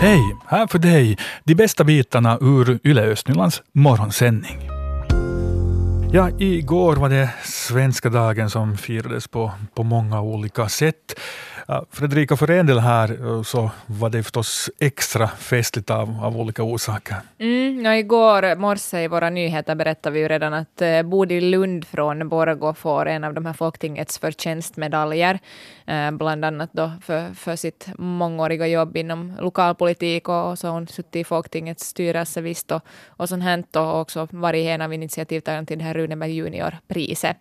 Hej! Här för dig de bästa bitarna ur Yle Östnylands morgonsändning. Ja, igår var det svenska dagen som firades på, på många olika sätt. Fredrika, för en del här eh, så var det förstås extra festligt av, av olika orsaker. Mm, ja, igår morse i våra nyheter berättade vi ju redan att eh, Bodil Lund från Borgå får en av de här Folktingets förtjänstmedaljer, eh, bland annat då för, för sitt mångåriga jobb inom lokalpolitik och så har hon suttit i Folktingets styrelse visst och, och sånt hänt och också varit en av initiativtagarna till det här Runeberg juniorpriset.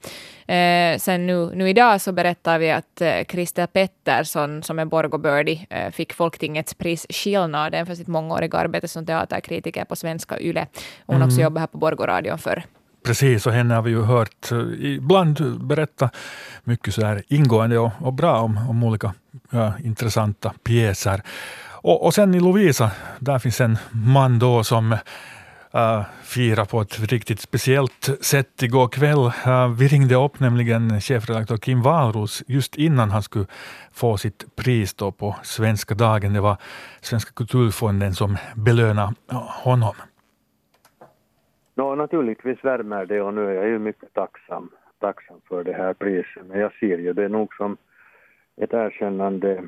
Eh, sen nu, nu idag så berättar vi att eh, Christer Pettersson, som är Borgå eh, fick Folktingets pris Skillnaden för sitt mångåriga arbete som teaterkritiker på Svenska Yle. Hon mm. också jobbat här på Borgoradion förr. Precis, och henne har vi ju hört eh, ibland berätta mycket så här ingående och, och bra om, om olika ja, intressanta pjäser. Och, och sen i Lovisa, där finns en man då som uh, fira på ett riktigt speciellt sätt igår kväll. Uh, vi ringde upp nämligen chefredaktör Kim Wahlroos just innan han skulle få sitt pris då på Svenska dagen. Det var Svenska kulturfonden som belönade honom. No, naturligtvis värmer det och nu är jag ju mycket tacksam, tacksam för det här priset. Men jag ser ju det nog som ett erkännande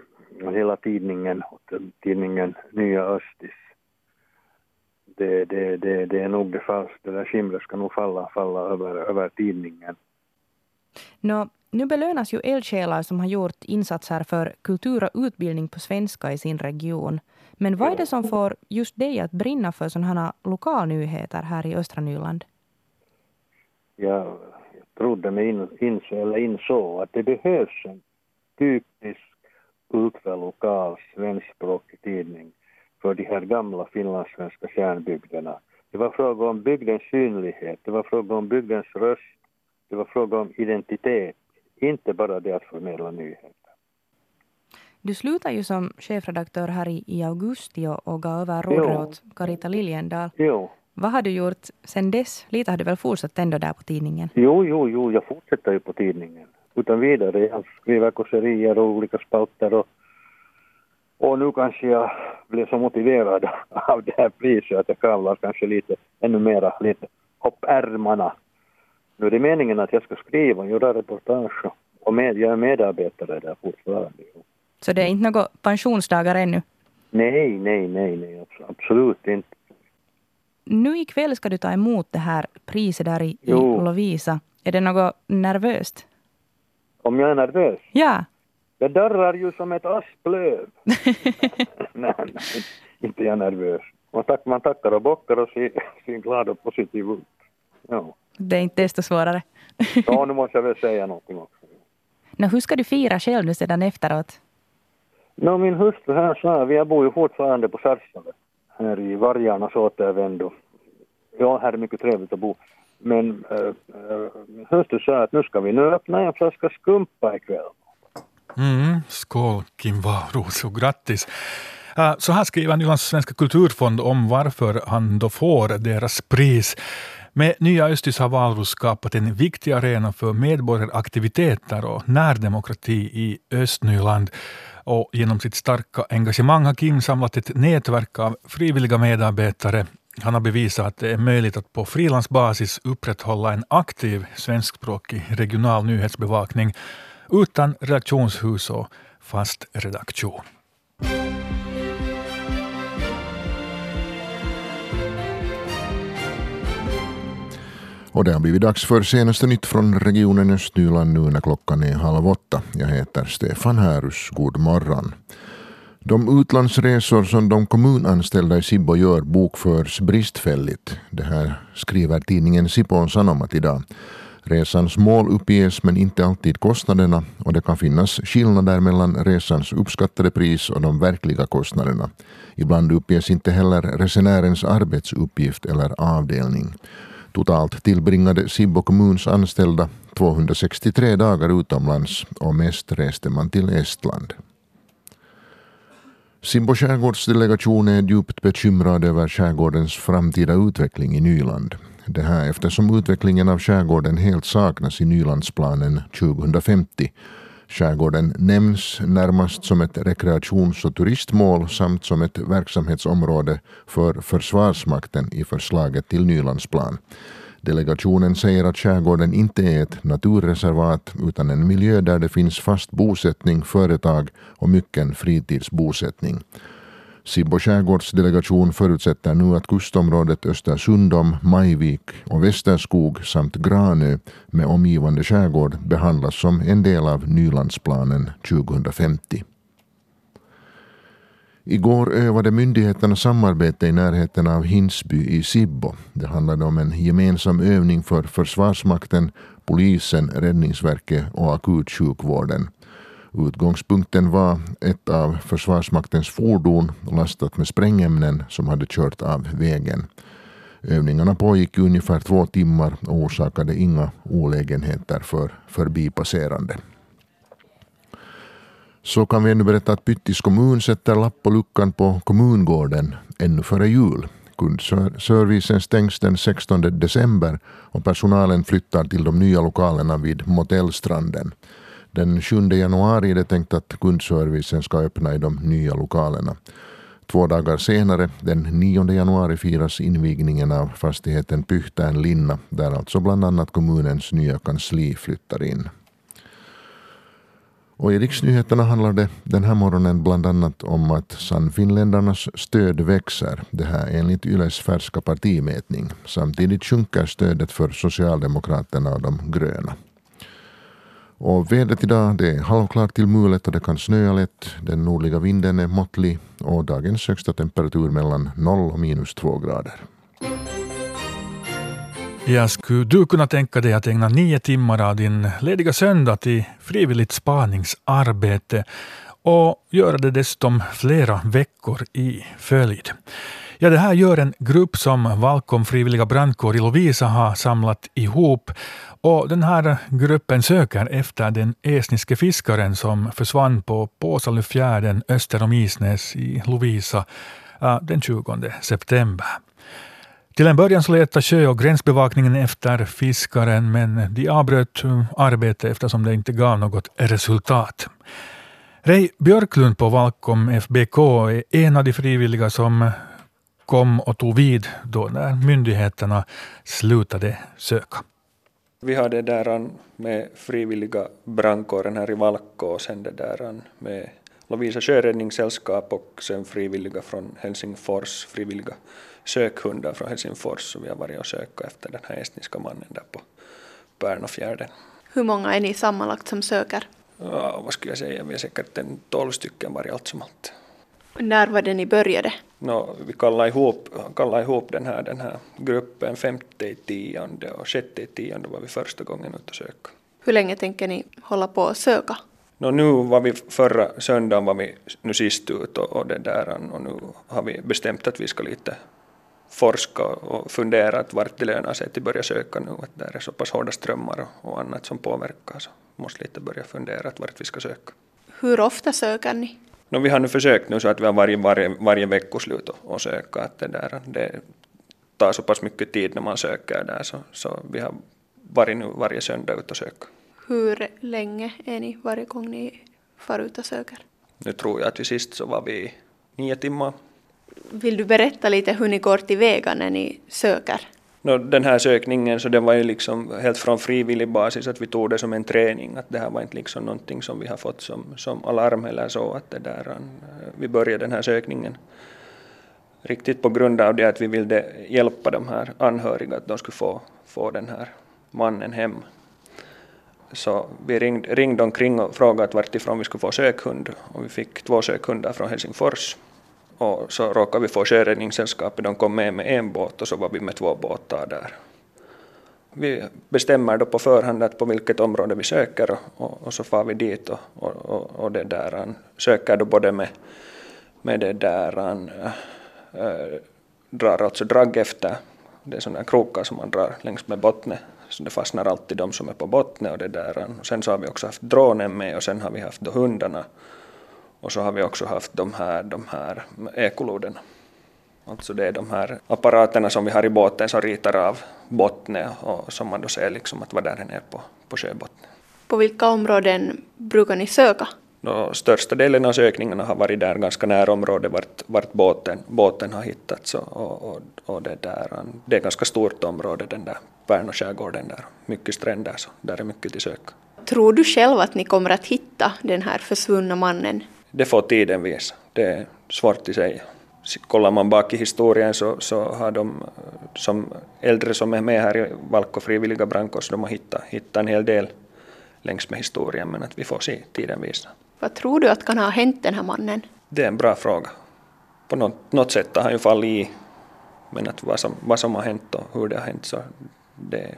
hela tidningen, tidningen Nya Östis det, det, det, det är nog det fast, det där skimret ska nog falla, falla över, över tidningen. Nå, nu belönas ju eldsjälar som har gjort insatser för kultur och utbildning på svenska i sin region. Men vad är det som får just dig att brinna för sådana lokalnyheter här i östra Nyland? Jag trodde mig in, inså, eller insåg att det behövs en typisk ultralokal svenskspråkig tidning för de här gamla finlandssvenska kärnbygderna. Det var fråga om bygdens synlighet, det var fråga om bygdens röst, det var fråga om identitet, inte bara det att förmedla nyheter. Du slutade ju som chefredaktör här i, i augusti och, och gav över rodret åt Carita Liljendal. Jo. Vad har du gjort sen dess? Lite har du väl fortsatt ändå där på tidningen? Jo, jo, jo, jag fortsätter ju på tidningen. Utan vidare. Jag skriver kåserier och olika spalter och och nu kanske jag blev så motiverad av det här priset att jag kavlar kanske lite ännu mera, lite upp ärmarna. Nu är det meningen att jag ska skriva och göra reportage och med, jag är medarbetare där fortfarande. Så det är inte några pensionsdagar ännu? Nej, nej, nej, nej, absolut inte. Nu ikväll ska du ta emot det här priset där i, i Lovisa. Är det något nervöst? Om jag är nervös? Ja. Jag darrar ju som ett asplöv. nej, nej, inte jag nervös. Man, tack, man tackar och bockar och ser, ser glad och positiv ut. Ja. Det är inte desto svårare. ja, nu måste jag väl säga någonting också. Nå, hur ska du fira själv nu sedan efteråt? Nå, min hustru här sa, vi bor ju fortfarande på Sarsale, här i Vargarnas återvändo. Ja, här är mycket trevligt att bo. Men äh, äh, hustru sa att nu ska vi nu öppna en flaska skumpa ikväll. Mm, skål Kim Wahlroos och grattis! Äh, så här skriver Nylands svenska kulturfond om varför han då får deras pris. Med Nya Östis har Wahlroos skapat en viktig arena för medborgaraktiviteter och närdemokrati i Östnyland. Och genom sitt starka engagemang har Kim samlat ett nätverk av frivilliga medarbetare. Han har bevisat att det är möjligt att på frilansbasis upprätthålla en aktiv svenskspråkig regional nyhetsbevakning utan redaktionshus och fast redaktion. Och det har blivit dags för senaste nytt från regionen Östnyland nu när klockan är halv åtta. Jag heter Stefan Härus. God morgon. De utlandsresor som de kommunanställda i Sibbo gör bokförs bristfälligt. Det här skriver tidningen Sipon Sanomat idag. Resans mål uppges men inte alltid kostnaderna och det kan finnas skillnader mellan resans uppskattade pris och de verkliga kostnaderna. Ibland uppges inte heller resenärens arbetsuppgift eller avdelning. Totalt tillbringade Sibbo kommuns anställda 263 dagar utomlands och mest reste man till Estland. Simbo skärgårdsdelegation är djupt bekymrad över skärgårdens framtida utveckling i Nyland. Det här eftersom utvecklingen av skärgården helt saknas i Nylandsplanen 2050. Skärgården nämns närmast som ett rekreations och turistmål samt som ett verksamhetsområde för Försvarsmakten i förslaget till Nylandsplan. Delegationen säger att skärgården inte är ett naturreservat utan en miljö där det finns fast bosättning, företag och mycken fritidsbosättning. Sibbo skärgårdsdelegation förutsätter nu att kustområdet Östersundom, Majvik och Västerskog samt Granö med omgivande skärgård behandlas som en del av Nylandsplanen 2050. Igår övade myndigheterna samarbete i närheten av Hinsby i Sibbo. Det handlade om en gemensam övning för Försvarsmakten, polisen, Räddningsverket och akutsjukvården. Utgångspunkten var ett av Försvarsmaktens fordon lastat med sprängämnen som hade kört av vägen. Övningarna pågick i ungefär två timmar och orsakade inga olägenheter för förbipasserande. Så kan vi ännu berätta att Pyttis kommun sätter lapp på luckan på kommungården ännu före jul. Kundservicen stängs den 16 december och personalen flyttar till de nya lokalerna vid Motellstranden. Den 7 januari är det tänkt att kundservicen ska öppna i de nya lokalerna. Två dagar senare, den 9 januari, firas invigningen av fastigheten Pyhtään Linna där alltså bland annat kommunens nya kansli flyttar in. Och i riksnyheterna handlar det den här morgonen bland annat om att Sannfinländarnas stöd växer. Det här enligt Yles färska partimätning. Samtidigt sjunker stödet för Socialdemokraterna och de gröna. Och vädret idag det är halvklart till mulet och det kan snöa lätt. Den nordliga vinden är måttlig och dagens högsta temperatur mellan 0 och minus 2 grader. Ja, skulle du kunna tänka dig att ägna nio timmar av din lediga söndag till frivilligt spaningsarbete och göra det dessutom flera veckor i följd? Ja, det här gör en grupp som Valkom frivilliga brandkår i Lovisa har samlat ihop. Och den här gruppen söker efter den estniske fiskaren som försvann på Påsalyfjärden öster om Isnäs i Lovisa äh, den 20 september. Till en början så letade sjö och gränsbevakningen efter fiskaren men de avbröt arbetet eftersom det inte gav något resultat. Rej Björklund på Valkom FBK är en av de frivilliga som kom och tog vid då när myndigheterna slutade söka. Vi har det där med frivilliga brandkåren här i Valko och sen det där med Lovisa sjöräddningssällskap och sen frivilliga från Helsingfors, frivilliga sökhundar från Helsingfors så vi har varit och sökt efter den här estniska mannen där på Pärnofjärden. Hur många är ni sammanlagt som söker? Ja, vad skulle jag säga, vi är säkert en tolv stycken varje allt som allt. När var det ni började? No, vi kallade ihop, kallade ihop den, här, den här gruppen femte i tionde och sjätte i tionde var vi första gången ute och söka. Hur länge tänker ni hålla på att söka? No, nu var vi förra söndagen var vi nu sist ut och, och, det där, och nu har vi bestämt att vi ska lite forska och fundera att vart det lönar sig att börja söka nu. Att det är så pass hårda strömmar och, och annat som påverkar så måste lite börja fundera att vart vi ska söka. Hur ofta söker ni? No, vi har nu försökt nu så att vi har varje, varje, varje veckoslut och söka. Att det, där, det tar så pass mycket tid när man söker där så, så vi har varit nu varje söndag ute och söka. Hur länge är ni varje gång ni far ut och söker? Nu tror jag att vi sist så var vi nio timmar. Vill du berätta lite hur ni går tillväga när ni söker? No, den här sökningen så den var ju liksom helt från frivillig basis att vi tog det som en träning att det här var inte liksom någonting som vi har fått som, som alarm eller så att det där eh, vi började den här sökningen riktigt på grund av det att vi ville hjälpa de här anhöriga att de skulle få, få den här mannen hem. Så vi ringde, ringde omkring och frågade vartifrån vi skulle få sökhund och vi fick två sökhundar från Helsingfors och så råkade vi få sjöräddningssällskapet, de kom med med en båt och så var vi med två båtar där. Vi bestämmer då på förhand att på vilket område vi söker och, och så far vi dit och, och, och det där, söker då både med, med det där, äh, drar alltså dragg efter, det är sådana krokar som man drar längs med botten så det fastnar alltid de som är på botten och det där. Och sen så har vi också haft dronen med och sen har vi haft då hundarna och så har vi också haft de här, de här ekoloden. Alltså det är de här apparaterna som vi har i båten som ritar av bottnet och som man då ser liksom att vad där är på, på sjöbottnen. På vilka områden brukar ni söka? No, största delen av sökningarna har varit där ganska nära området vart, vart båten, båten har hittats. Och, och, och det, där, det är ganska stort område, den där Pärnu skärgården där. Mycket stränder, så där är mycket till söka. Tror du själv att ni kommer att hitta den här försvunna mannen? Det får tiden visa. Det är svårt att säga. Kollar man bak i historien så, så har de som äldre som är med här i Valko frivilliga Brankos, de har hittat, hittat en hel del längs med historien, men att vi får se, tiden visa. Vad tror du att kan ha hänt den här mannen? Det är en bra fråga. På något, något sätt har han ju fallit i, men att vad, som, vad som har hänt och hur det har hänt så det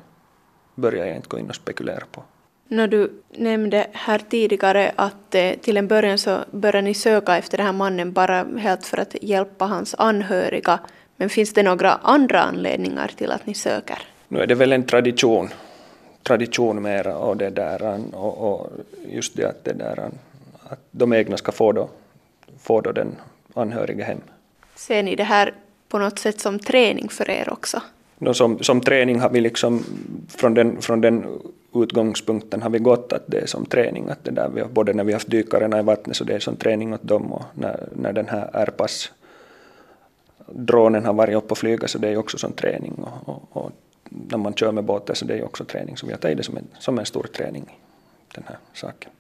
börjar jag inte gå in och spekulera på. När du nämnde här tidigare att eh, till en början så började ni söka efter den här mannen bara helt för att hjälpa hans anhöriga. Men finns det några andra anledningar till att ni söker? Nu är det väl en tradition, tradition mera och det där och, och just det att det där att de egna ska få då, få då den anhöriga hem. Ser ni det här på något sätt som träning för er också? No, som, som träning har vi liksom från den, från den utgångspunkten har vi gått att det är som träning. Att det där vi både när vi har haft dykarna i vattnet så det är som träning åt dem och när, när den här Airpass dronen har varit uppe och flyga så det är också som träning och, och, och när man kör med båten så det är också träning. Så vi har tagit det som en, som en stor träning, den här saken.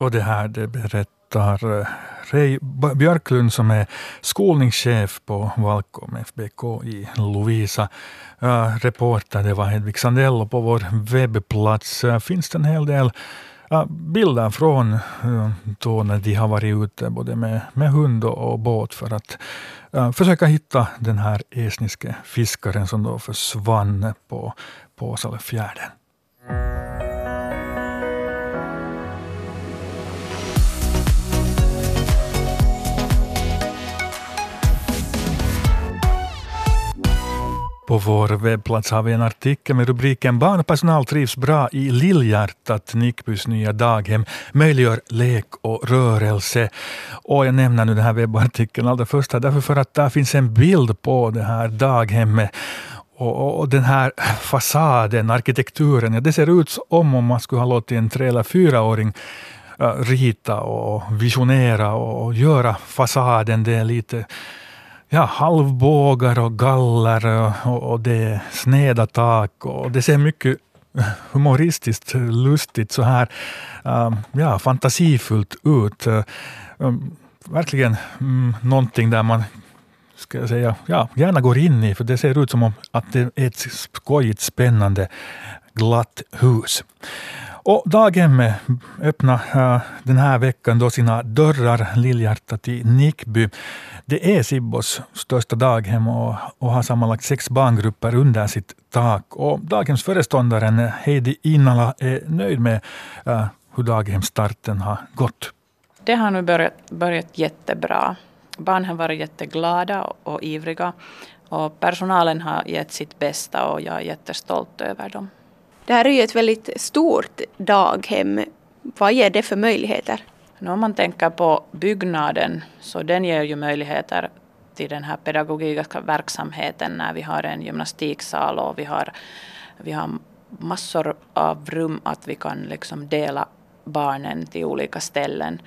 Och det här det berättar pratar eh, Rej Björklund som är skolningschef på Valkom FBK i Lovisa. Eh, uh, reporter det var Hedvig Sandell och på vår webbplats uh, finns det en hel del uh, bilder från då när de har varit ute både med, med hund och, och båt för att försöka hitta den här estniske fiskaren som då försvann på, på Åsalefjärden. På vår webbplats har vi en artikel med rubriken Barnpersonal trivs bra i Lillhjärtat. Nickbys nya daghem möjliggör lek och rörelse. Och jag nämner nu den här webbartikeln allra först därför för att där finns en bild på det här daghemmet. Och, och, den här fasaden, arkitekturen, ja, det ser ut som om man skulle ha låtit en tre eller fyraåring äh, rita och visionera och göra fasaden. Det är lite ja, halvbågar och galler och, och det är sneda tak och det ser mycket humoristiskt lustigt så här um, ja, fantasifullt ut. Um, verkligen mm, någonting där man ska jag säga, ja, gärna går in i, för det ser ut som om att det är ett skojigt, spännande, glatt hus. Och daghemmet öppnar äh, den här veckan då sina dörrar Lillhjärtat i Nickby. Det är Sibbos största daghem och, och har sammanlagt sex barngrupper under sitt tak. Och daghemsföreståndaren Heidi Innala är nöjd med uh, hur daghemsstarten har gått. Det har nu börjat, börjat jättebra. Barnen har varit jätteglada och, och ivriga. Och personalen har gett sitt bästa och jag är jättestolt över dem. Det här är ju ett väldigt stort daghem. Vad ger det för möjligheter? Om man tänker på byggnaden så den ger ju möjligheter till den här pedagogiska verksamheten när vi har en gymnastiksal och vi har, vi har massor av rum att vi kan liksom dela barnen till olika ställen.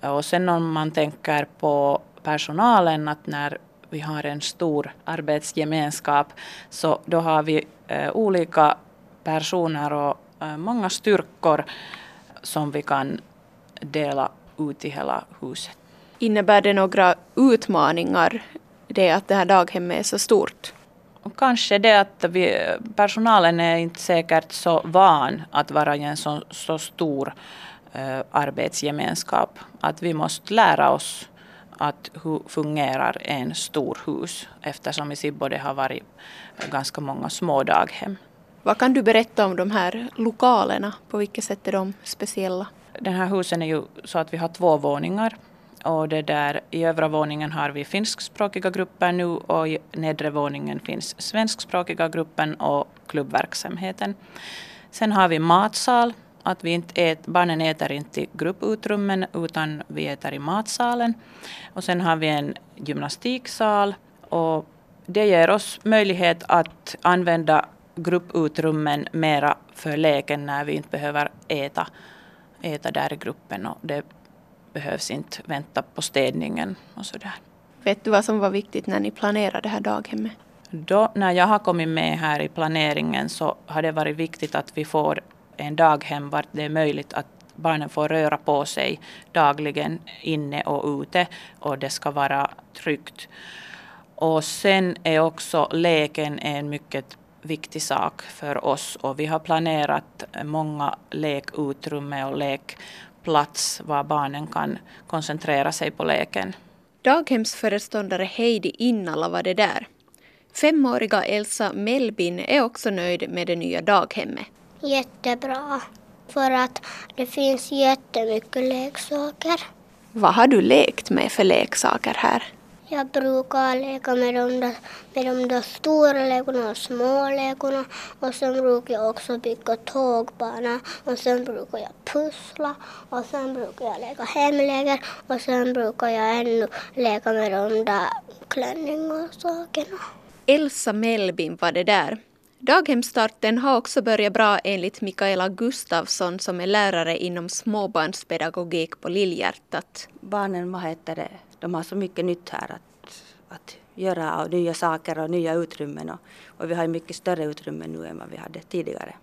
Och sen om man tänker på personalen att när vi har en stor arbetsgemenskap så då har vi eh, olika personer och eh, många styrkor som vi kan dela ut i hela huset. Innebär det några utmaningar, det att det här daghemmet är så stort? kanske det att vi, personalen är inte säkert så van att vara i en så, så stor uh, arbetsgemenskap. Att vi måste lära oss att hur fungerar en stor hus eftersom i Sibbo det har varit ganska många små daghem. Vad kan du berätta om de här lokalerna? På vilket sätt är de speciella? Den här husen är ju så att vi har två våningar. Och det där, I övre våningen har vi finskspråkiga grupper nu och i nedre våningen finns svenskspråkiga gruppen och klubbverksamheten. Sen har vi matsal, att vi inte ät, barnen äter inte i grupputrymmen utan vi äter i matsalen. Och sen har vi en gymnastiksal och det ger oss möjlighet att använda grupputrymmen mera för leken när vi inte behöver äta, äta där i gruppen och det behövs inte vänta på städningen och sådär. Vet du vad som var viktigt när ni planerade det här daghemmet? Då, när jag har kommit med här i planeringen så har det varit viktigt att vi får en daghem vart det är möjligt att barnen får röra på sig dagligen inne och ute och det ska vara tryggt. Och sen är också leken en mycket viktig sak för oss och vi har planerat många lekutrymme och lekplats var barnen kan koncentrera sig på leken. Daghemsföreståndare Heidi Innala var det där. Femåriga Elsa Melbin är också nöjd med det nya daghemmet. Jättebra, för att det finns jättemycket leksaker. Vad har du lekt med för leksaker här? Jag brukar leka med de, där, med de där stora lekorna och små lekorna och sen brukar jag också bygga tågbanor och sen brukar jag pussla och sen brukar jag leka hemläger och sen brukar jag ännu leka med de där klänningarsakerna. Elsa Melbin var det där. Daghemsstarten har också börjat bra enligt Mikaela Gustafsson som är lärare inom småbarnspedagogik på Lillhjärtat. Barnen, vad heter det, de har så mycket nytt här att, att göra och nya saker och nya utrymmen och, och vi har mycket större utrymmen nu än vad vi hade tidigare.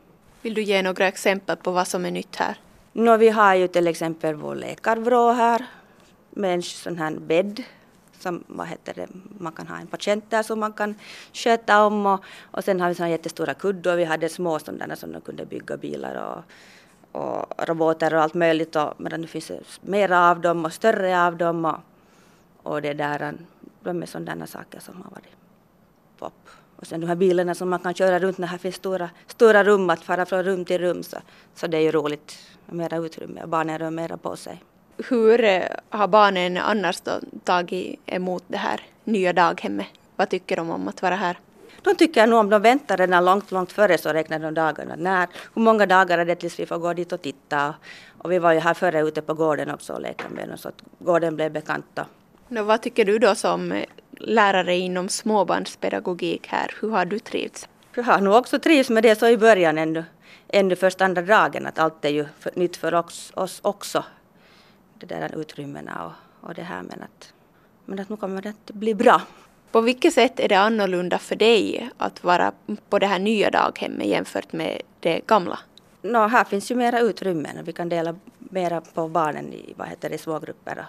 Vill du ge några exempel på vad som är nytt här? No, vi har ju till exempel vår läkarvrå här med en sån här bädd som vad heter det, man kan ha en patient där som man kan sköta om och, och sen har vi såna jättestora kuddar. Vi hade små sådana som de kunde bygga bilar och, och robotar och allt möjligt och medan nu finns det mera av dem och större av dem och, och det där, de är sådana saker som har varit pop. Och sen de här bilarna som man kan köra runt när det finns stora, stora rum att fara från rum till rum så, så det är ju roligt, mera utrymme och barnen rör mera på sig. Hur eh, har barnen annars då tagit emot det här nya daghemmet? Vad tycker de om att vara här? De tycker nog om de väntar redan långt, långt före så räknar de dagarna. När, hur många dagar är det tills vi får gå dit och titta? Och vi var ju här före ute på gården också och leka med dem så att gården blev bekant. Nå, vad tycker du då som eh, lärare inom småbarnspedagogik här? Hur har du trivts? Jag har nog också trivts med det så i början ännu, ännu först andra dagen att allt är ju för, nytt för oss, oss också det där utrymmena och, och det här men att, men att nu kommer det att bli bra. På vilket sätt är det annorlunda för dig att vara på det här nya daghemmet jämfört med det gamla? No, här finns ju mera utrymmen och vi kan dela mera på barnen i, vad heter det, smågrupper.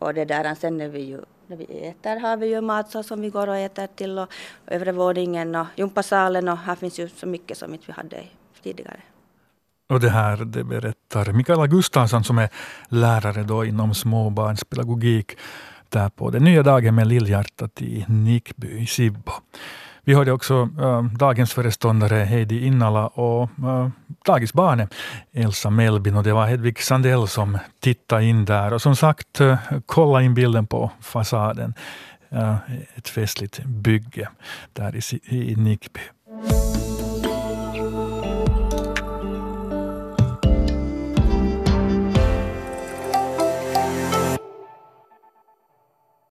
Och, det där, sen när vi ju när vi äter har vi ju matsal som vi går och äter till och övre våningen och gympasalen och här finns ju så mycket som inte vi hade tidigare. Och det här det berättar Mikaela Gustafsson som är lärare då inom småbarnspedagogik där på det nya daghemmet Lillhjärtat i Nickby i Sibbo. Vi hörde också eh, äh, daghemsföreståndare Heidi Innala och eh, äh, dagisbarnet Elsa Melbin och det var Hedvig Sandell som tittade in där. Och som sagt, äh, kolla in bilden på fasaden. Äh, ett festligt bygge där i, i Nickby.